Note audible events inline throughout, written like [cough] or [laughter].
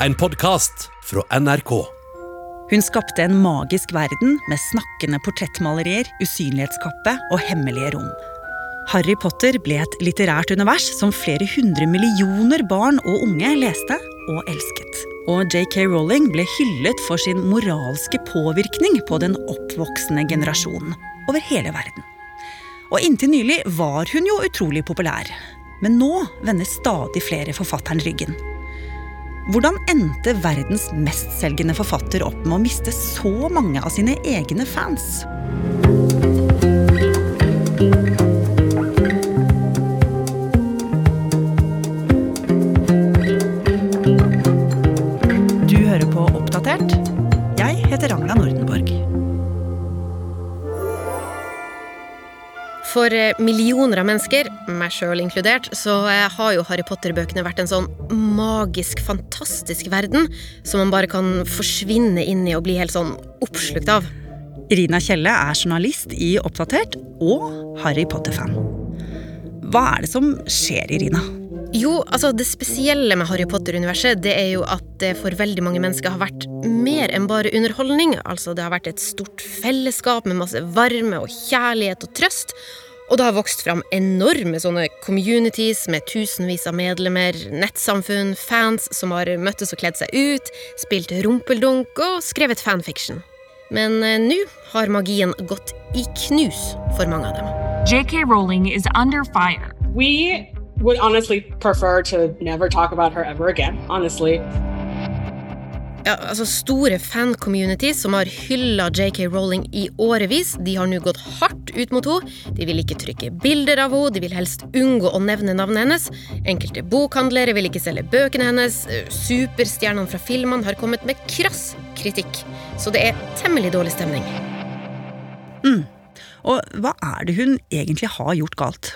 En podkast fra NRK. Hun skapte en magisk verden med snakkende portrettmalerier, usynlighetskappe og hemmelige rom. Harry Potter ble et litterært univers som flere hundre millioner barn og unge leste og elsket. Og JK Rowling ble hyllet for sin moralske påvirkning på den oppvoksende generasjonen over hele verden. Og inntil nylig var hun jo utrolig populær. Men nå vender stadig flere forfatteren ryggen. Hvordan endte verdens mestselgende forfatter opp med å miste så mange av sine egne fans? For eh, millioner av mennesker, meg sjøl inkludert, så eh, har jo Harry Potter-bøkene vært en sånn magisk, fantastisk verden som man bare kan forsvinne inn i og bli helt sånn oppslukt av. Irina Kjelle er journalist i Oppdatert og Harry Potter-fan. Hva er det som skjer, Irina? Jo, altså Det spesielle med Harry Potter-universet det er jo at det for veldig mange mennesker har vært mer enn bare underholdning. Altså Det har vært et stort fellesskap med masse varme og kjærlighet og trøst. Og det har vokst fram enorme sånne communities med tusenvis av medlemmer, nettsamfunn, fans som har møttes og kledd seg ut, spilt rumpeldunk og skrevet fanfiction. Men eh, nå har magien gått i knus for mange av dem. J.K. Rowling is under fire. We would honestly prefer to never talk about her ever again, honestly. Ja, altså Store fan-communities som har hylla JK Rowling i årevis, de har nå gått hardt ut mot henne. De vil ikke trykke bilder av henne, de vil helst unngå å nevne navnet hennes. Enkelte bokhandlere vil ikke selge bøkene hennes. Superstjernene fra filmene har kommet med krass kritikk. Så det er temmelig dårlig stemning. Og hva er det hun egentlig har gjort galt?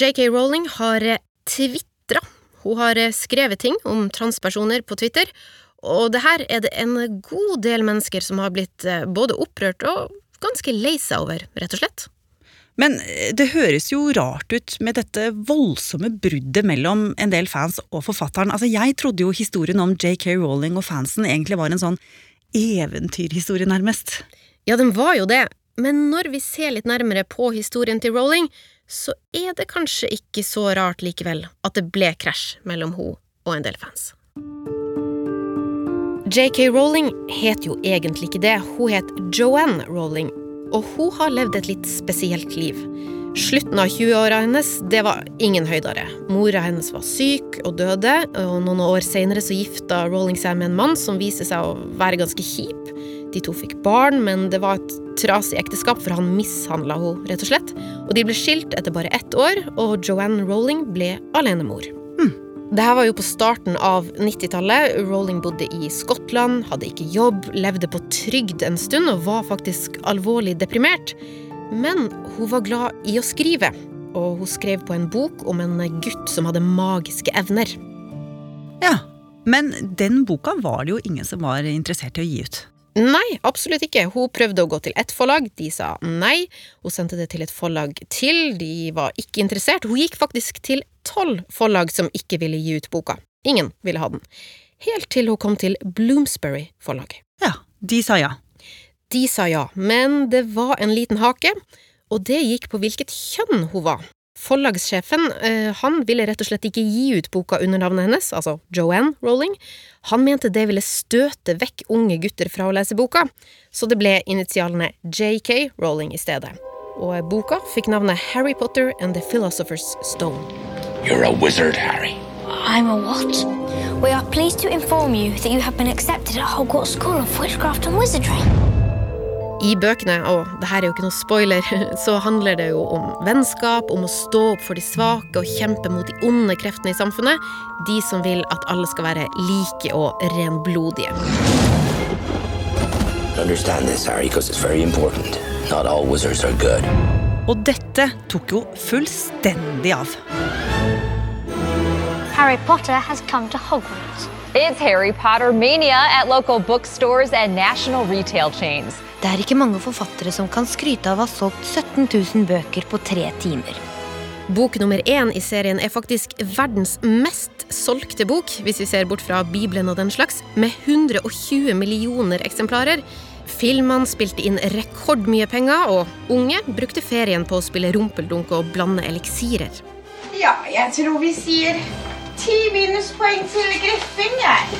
JK Rowling har tvitra. Hun har skrevet ting om transpersoner på Twitter, og det her er det en god del mennesker som har blitt eh, både opprørt og ganske lei seg over, rett og slett. Men eh, det høres jo rart ut med dette voldsomme bruddet mellom en del fans og forfatteren. Altså, Jeg trodde jo historien om JK Rowling og fansen egentlig var en sånn eventyrhistorie, nærmest. Ja, den var jo det, men når vi ser litt nærmere på historien til Rowling, så er det kanskje ikke så rart likevel at det ble krasj mellom hun og en del fans. JK Rowling het jo egentlig ikke det, hun het Joanne Rowling, og hun har levd et litt spesielt liv. Slutten av 20-åra hennes det var ingen høydere. Mora hennes var syk og døde, og noen år senere så gifta Rowling seg med en mann som viste seg å være ganske kjip. De to fikk barn, men det var et trasig ekteskap, for han mishandla henne, rett og slett. Og de ble skilt etter bare ett år, og Joanne Rowling ble alenemor. Dette var jo på starten av 90-tallet. Rowling bodde i Skottland, hadde ikke jobb, levde på trygd en stund og var faktisk alvorlig deprimert. Men hun var glad i å skrive, og hun skrev på en bok om en gutt som hadde magiske evner. Ja, Men den boka var det jo ingen som var interessert i å gi ut. Nei, absolutt ikke. Hun prøvde å gå til ett forlag, de sa nei. Hun sendte det til et forlag til, de var ikke interessert. Hun gikk faktisk til tolv forlag som ikke ville gi ut boka. Ingen ville ha den. Helt til hun kom til Bloomsbury forlag. Ja, de sa ja. De sa ja, men det var en liten hake, og det gikk på hvilket kjønn hun var. Forlagssjefen eh, han ville rett og slett ikke gi ut boka under navnet hennes, altså Joanne Rowling. Han mente det ville støte vekk unge gutter fra å lese boka, så det ble initialene JK Rowling i stedet. Og boka fikk navnet Harry Potter and the Philosopher's Stone. You're a wizard, Harry. I'm a what? We are pleased to inform you that you have been accepted at Hogwarts School of Witchcraft and Wizardry. I bøkene, og det her er jo ikke noe spoiler, [laughs] så handler det jo om vennskap, om å stå opp for de svake og kjempe mot de onde kreftene i samfunnet. De som vil at alle skal være like og renblodige. This, Harry, because it's very important. Not all wizards are good. Og dette tok jo fullstendig av. Harry Potter has come to Hogwarts. It's Harry Potter mania at local bookstores and national retail chains. Det er ikke mange forfattere som kan skryte av å ha solgt 17 000 bøker på tre timer. Bok nummer én i serien er faktisk verdens mest solgte bok, hvis vi ser bort fra Bibelen og den slags, med 120 millioner eksemplarer. Filmene spilte inn rekordmye penger, og unge brukte ferien på å spille rumpeldunk og blande eliksirer. Ja, jeg tror vi sier ti minuspoeng til Gryffindor.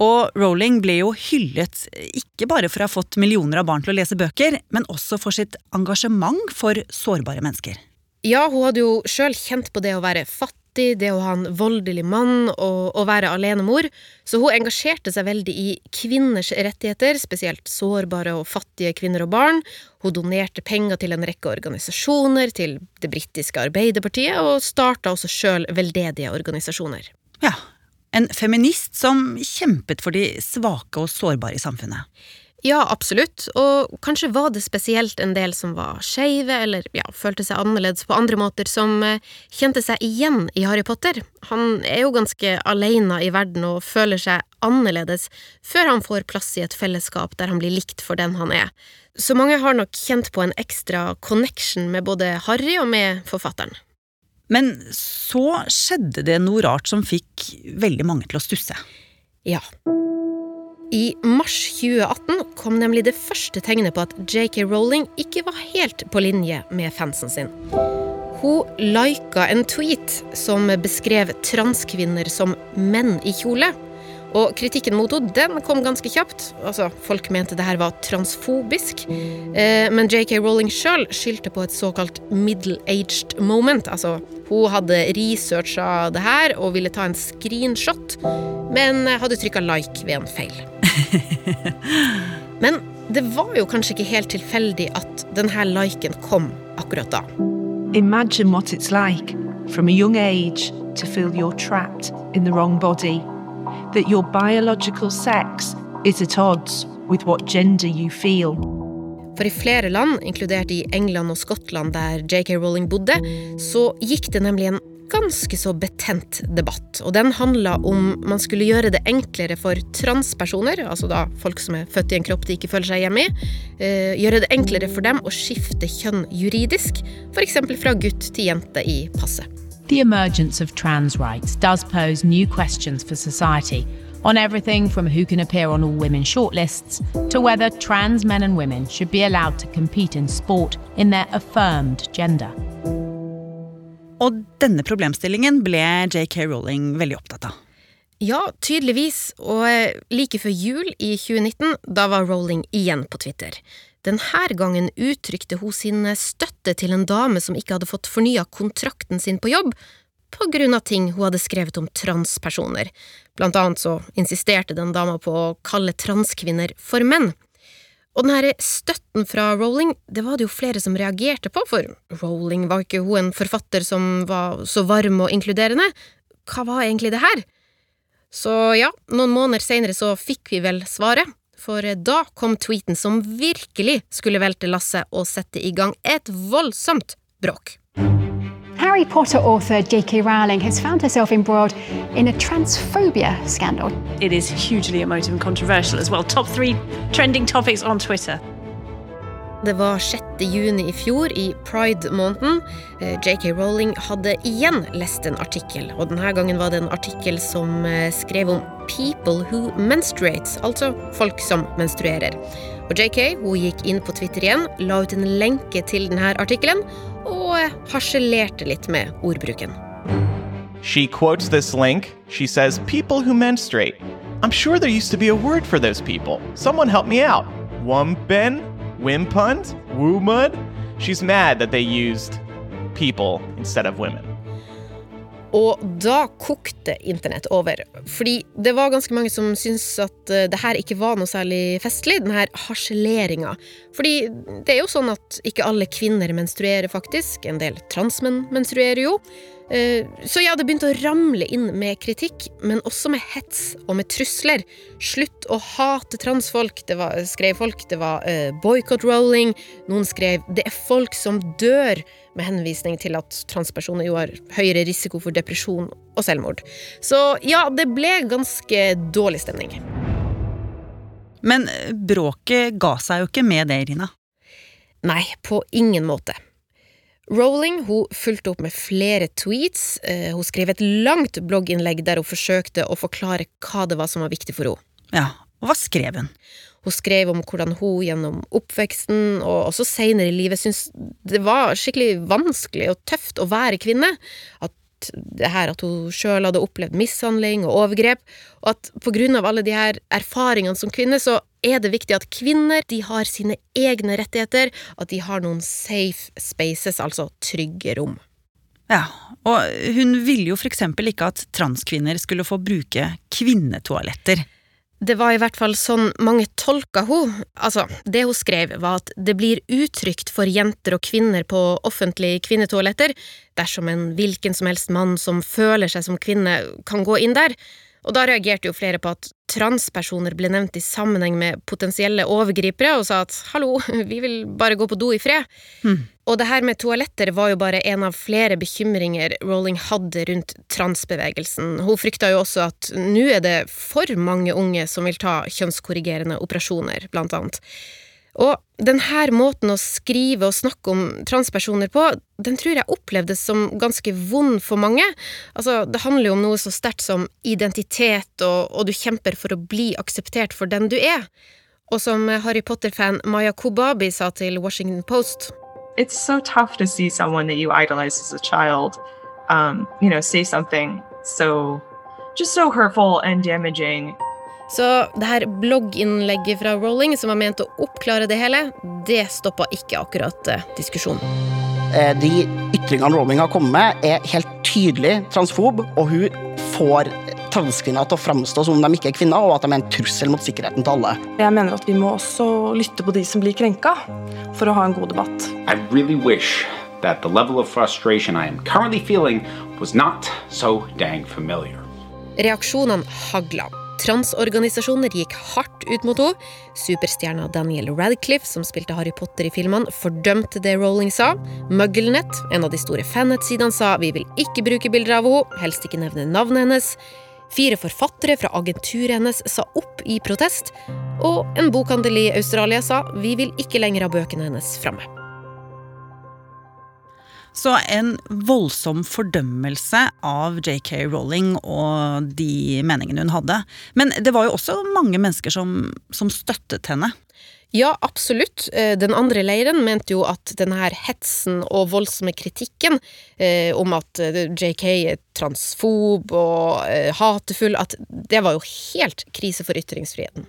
Og Rowling ble jo hyllet ikke bare for å ha fått millioner av barn til å lese bøker, men også for sitt engasjement for sårbare mennesker. Ja, hun hadde jo sjøl kjent på det å være fattig, det å ha en voldelig mann og å være alenemor, så hun engasjerte seg veldig i kvinners rettigheter, spesielt sårbare og fattige kvinner og barn. Hun donerte penger til en rekke organisasjoner, til det britiske Arbeiderpartiet, og starta også sjøl veldedige organisasjoner. Ja, en feminist som kjempet for de svake og sårbare i samfunnet. Ja, absolutt, og kanskje var det spesielt en del som var skeive, eller ja, følte seg annerledes på andre måter, som eh, kjente seg igjen i Harry Potter. Han er jo ganske alene i verden og føler seg annerledes før han får plass i et fellesskap der han blir likt for den han er. Så mange har nok kjent på en ekstra connection med både Harry og med forfatteren. Men så skjedde det noe rart som fikk veldig mange til å stusse. Ja. I mars 2018 kom nemlig det første tegnet på at JK Rowling ikke var helt på linje med fansen sin. Hun lika en tweet som beskrev transkvinner som menn i kjole. Og kritikken mot henne den kom ganske kjapt. Altså, Folk mente det her var transfobisk. Eh, men JK Rowling sjøl skyldte på et såkalt middle-aged moment. Altså, hun hadde researcha det her og ville ta en screenshot, men hadde trykka like ved en feil. [laughs] Men det var jo kanskje ikke helt tilfeldig at denne liken kom akkurat da. Imagine what it's like from a young age to feel you're trapped in the wrong body, that your biological sex is at odds with what gender you feel. For i flere land, inkludert i England og Skottland der JK Rowling bodde, så gikk det nemlig en ganske så betent debatt. Og den handla om man skulle gjøre det enklere for transpersoner, altså da folk som er født i en kropp de ikke føler seg hjemme i, eh, gjøre det enklere for dem å skifte kjønn juridisk, f.eks. fra gutt til jente i passet. The emergence of trans rights does pose new questions for society on everything from who can appear on all women shortlists to whether trans men and women should be allowed to compete in sport in their affirmed gender. Og denne problemstillingen ble JK Rowling veldig opptatt av. Ja, tydeligvis, og like før jul i 2019, da var Rowling igjen på Twitter. Denne gangen uttrykte hun sin støtte til en dame som ikke hadde fått fornya kontrakten sin på jobb, på grunn av ting hun hadde skrevet om transpersoner. Blant annet så insisterte den dama på å kalle transkvinner for menn. Og denne støtten fra Rowling, det var det jo flere som reagerte på, for Rowling var ikke hun en forfatter som var så varm og inkluderende. Hva var egentlig det her? Så ja, noen måneder seinere så fikk vi vel svaret, for da kom tweeten som virkelig skulle velte lasset og sette i gang et voldsomt bråk. Harry Potter author J.K. Rowling has found herself embroiled in a transphobia scandal. It is hugely emotive and controversial as well. Top three trending topics on Twitter. Det var 6. juni i fjor, i pride-måneden. Eh, JK Rowling hadde igjen lest en artikkel, og denne gangen var det en artikkel som eh, skrev om 'people who menstruates', altså folk som menstruerer. Og JK hun gikk inn på Twitter igjen, la ut en lenke til denne artikkelen, og harselerte litt med ordbruken. She quotes this link. She says, People who menstruate. I'm sure there used to be a word for those people. Someone help me out. Wumpen? Wimpund? Woomud? She's mad that they used people instead of women. Og da kokte internett over. Fordi det var ganske mange som syntes at uh, det her ikke var noe særlig festlig, denne harseleringa. Fordi det er jo sånn at ikke alle kvinner menstruerer, faktisk. En del transmenn menstruerer jo. Uh, så ja, det begynte å ramle inn med kritikk, men også med hets og med trusler. Slutt å hate transfolk, det var, skrev folk. Det var uh, boycott rolling. Noen skrev 'det er folk som dør' med henvisning til at transpersoner jo har høyere risiko for depresjon og selvmord. Så ja, det ble ganske dårlig stemning. Men bråket ga seg jo ikke med det, Irina. Nei, på ingen måte. Rowling hun fulgte opp med flere tweets. Eh, hun skrev et langt blogginnlegg der hun forsøkte å forklare hva det var som var viktig for henne. Ja, og hva skrev hun? Hun skrev om hvordan hun gjennom oppveksten og også senere i livet syntes det var skikkelig vanskelig og tøft å være kvinne. At det her at hun sjøl hadde opplevd mishandling og overgrep, og at på grunn av alle de her erfaringene som kvinne, så er det viktig at kvinner de har sine egne rettigheter, at de har noen safe spaces, altså trygge rom. Ja, og hun ville jo eksempel ikke at transkvinner skulle få bruke kvinnetoaletter. Det var i hvert fall sånn mange tolka hun. Altså, det hun skrev, var at det blir utrygt for jenter og kvinner på offentlige kvinnetoaletter dersom en hvilken som helst mann som føler seg som kvinne, kan gå inn der. Og da reagerte jo flere på at transpersoner ble nevnt i sammenheng med potensielle overgripere, og sa at hallo, [laughs] vi vil bare gå på do i fred. Mm. Og det her med toaletter var jo bare en av flere bekymringer Rowling hadde rundt transbevegelsen. Hun frykta jo også at nå er det for mange unge som vil ta kjønnskorrigerende operasjoner, blant annet. Og denne måten å skrive og snakke om transpersoner på, den tror jeg opplevdes som ganske vond for mange. Altså, det handler jo om noe så sterkt som identitet, og, og, du kjemper for å bli akseptert for den du er. Og som Harry Potter-fan Maya Kobabi sa til Washington Post It's so tough to see someone that you idolize as a child, um, you know, say something so just so hurtful and damaging så det her blogginnlegget fra Rowling, som var ment å oppklare det hele, det stoppa ikke akkurat eh, diskusjonen. Eh, de ytringene Rowling har kommet med, er helt tydelig transfob, og hun får transkvinner til å framstå som om de ikke er kvinner, og at de er en trussel mot sikkerheten til alle. Jeg mener at vi må også lytte på de som blir krenka, for å ha en god debatt. I really wish that the level of frustration I am currently feeling was not so dang familiar. Reaksjonene hagla. Transorganisasjoner gikk hardt ut mot henne. Superstjerna Daniel Radcliffe, som spilte Harry Potter i filmene, fordømte det Rowling sa. Mugglenet, en av de store fannettsidene, sa vi vil ikke bruke bilder av henne, helst ikke nevne navnet hennes. Fire forfattere fra agenturet hennes sa opp i protest. Og en bokhandel i Australia sa vi vil ikke lenger ha bøkene hennes framme. Så en voldsom fordømmelse av JK Rowling og de meningene hun hadde. Men det var jo også mange mennesker som, som støttet henne. Ja, absolutt. Eh, den andre leiren mente jo at denne her hetsen og voldsomme kritikken eh, om at eh, JK er transfob og eh, hatefull, at det var jo helt krise for ytringsfriheten.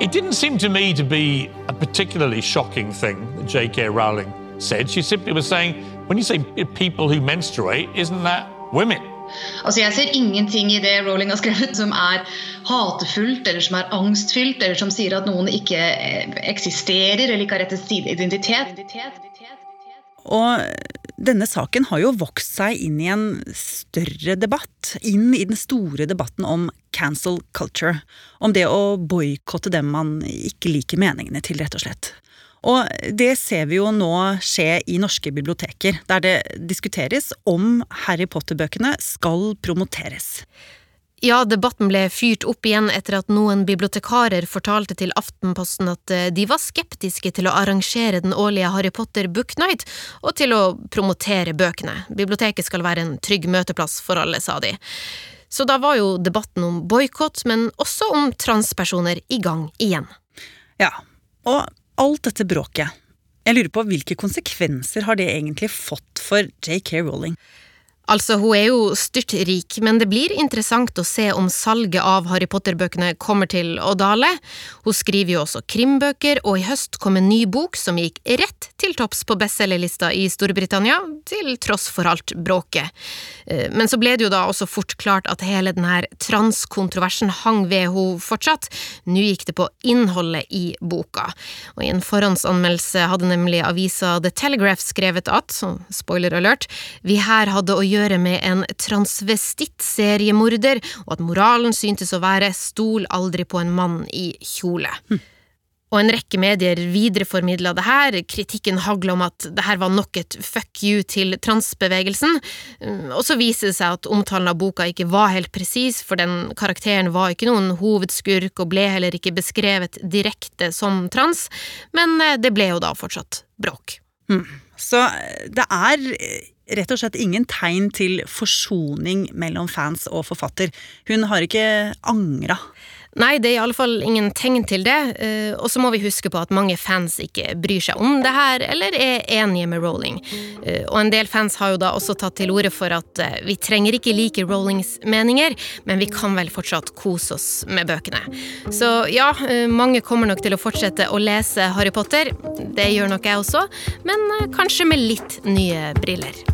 It didn't seem to me to be a particularly shocking thing J.K. Rowling said. She simply was saying, when you say people who menstruate, isn't that women? Altså, Jeg ser ingenting i det Rowling har skrevet som er hatefullt eller som er angstfylt, eller som sier at noen ikke eh, eksisterer eller ikke har rett til identitet. Og denne saken har jo vokst seg inn i en større debatt. Inn i den store debatten om cancel culture. Om det å boikotte dem man ikke liker meningene til, rett og slett. Og det ser vi jo nå skje i norske biblioteker, der det diskuteres om Harry Potter-bøkene skal promoteres. Ja, debatten ble fyrt opp igjen etter at noen bibliotekarer fortalte til Aftenposten at eh, de var skeptiske til å arrangere den årlige Harry Potter Book Night, og til å promotere bøkene. Biblioteket skal være en trygg møteplass for alle, sa de. Så da var jo debatten om boikott, men også om transpersoner, i gang igjen. Ja, og alt dette bråket, jeg lurer på hvilke konsekvenser har det egentlig fått for JK Rowling? Altså, hun er jo styrtrik, men det blir interessant å se om salget av Harry Potter-bøkene kommer til å dale. Hun skriver jo også krimbøker, og i høst kom en ny bok som gikk rett til topps på bestselgerlista i Storbritannia, til tross for alt bråket. Eh, men så ble det jo da også fort klart at hele denne transkontroversen hang ved henne fortsatt. Nå gikk det på innholdet i boka, og i en forhåndsanmeldelse hadde nemlig avisa The Telegraph skrevet at, spoiler alert, vi her hadde å gjøre gjøre med en transvestitt-seriemorder, og at moralen syntes å være stol aldri på en mann i kjole. Hm. Og en rekke medier videreformidla det her, kritikken hagla om at det her var nok et fuck you til transbevegelsen, og så viser det seg at omtalen av boka ikke var helt presis, for den karakteren var ikke noen hovedskurk og ble heller ikke beskrevet direkte som trans, men eh, det ble jo da fortsatt bråk. Mm. Så eh, det er eh, rett og slett ingen tegn til forsoning mellom fans og forfatter. Hun har ikke angra. Nei, det er i alle fall ingen tegn til det, eh, og så må vi huske på at mange fans ikke bryr seg om det her, eller er enige med Rowling. Eh, og en del fans har jo da også tatt til orde for at eh, vi trenger ikke like Rowlings meninger, men vi kan vel fortsatt kose oss med bøkene. Så ja, mange kommer nok til å fortsette å lese Harry Potter, det gjør nok jeg også, men kanskje med litt nye briller.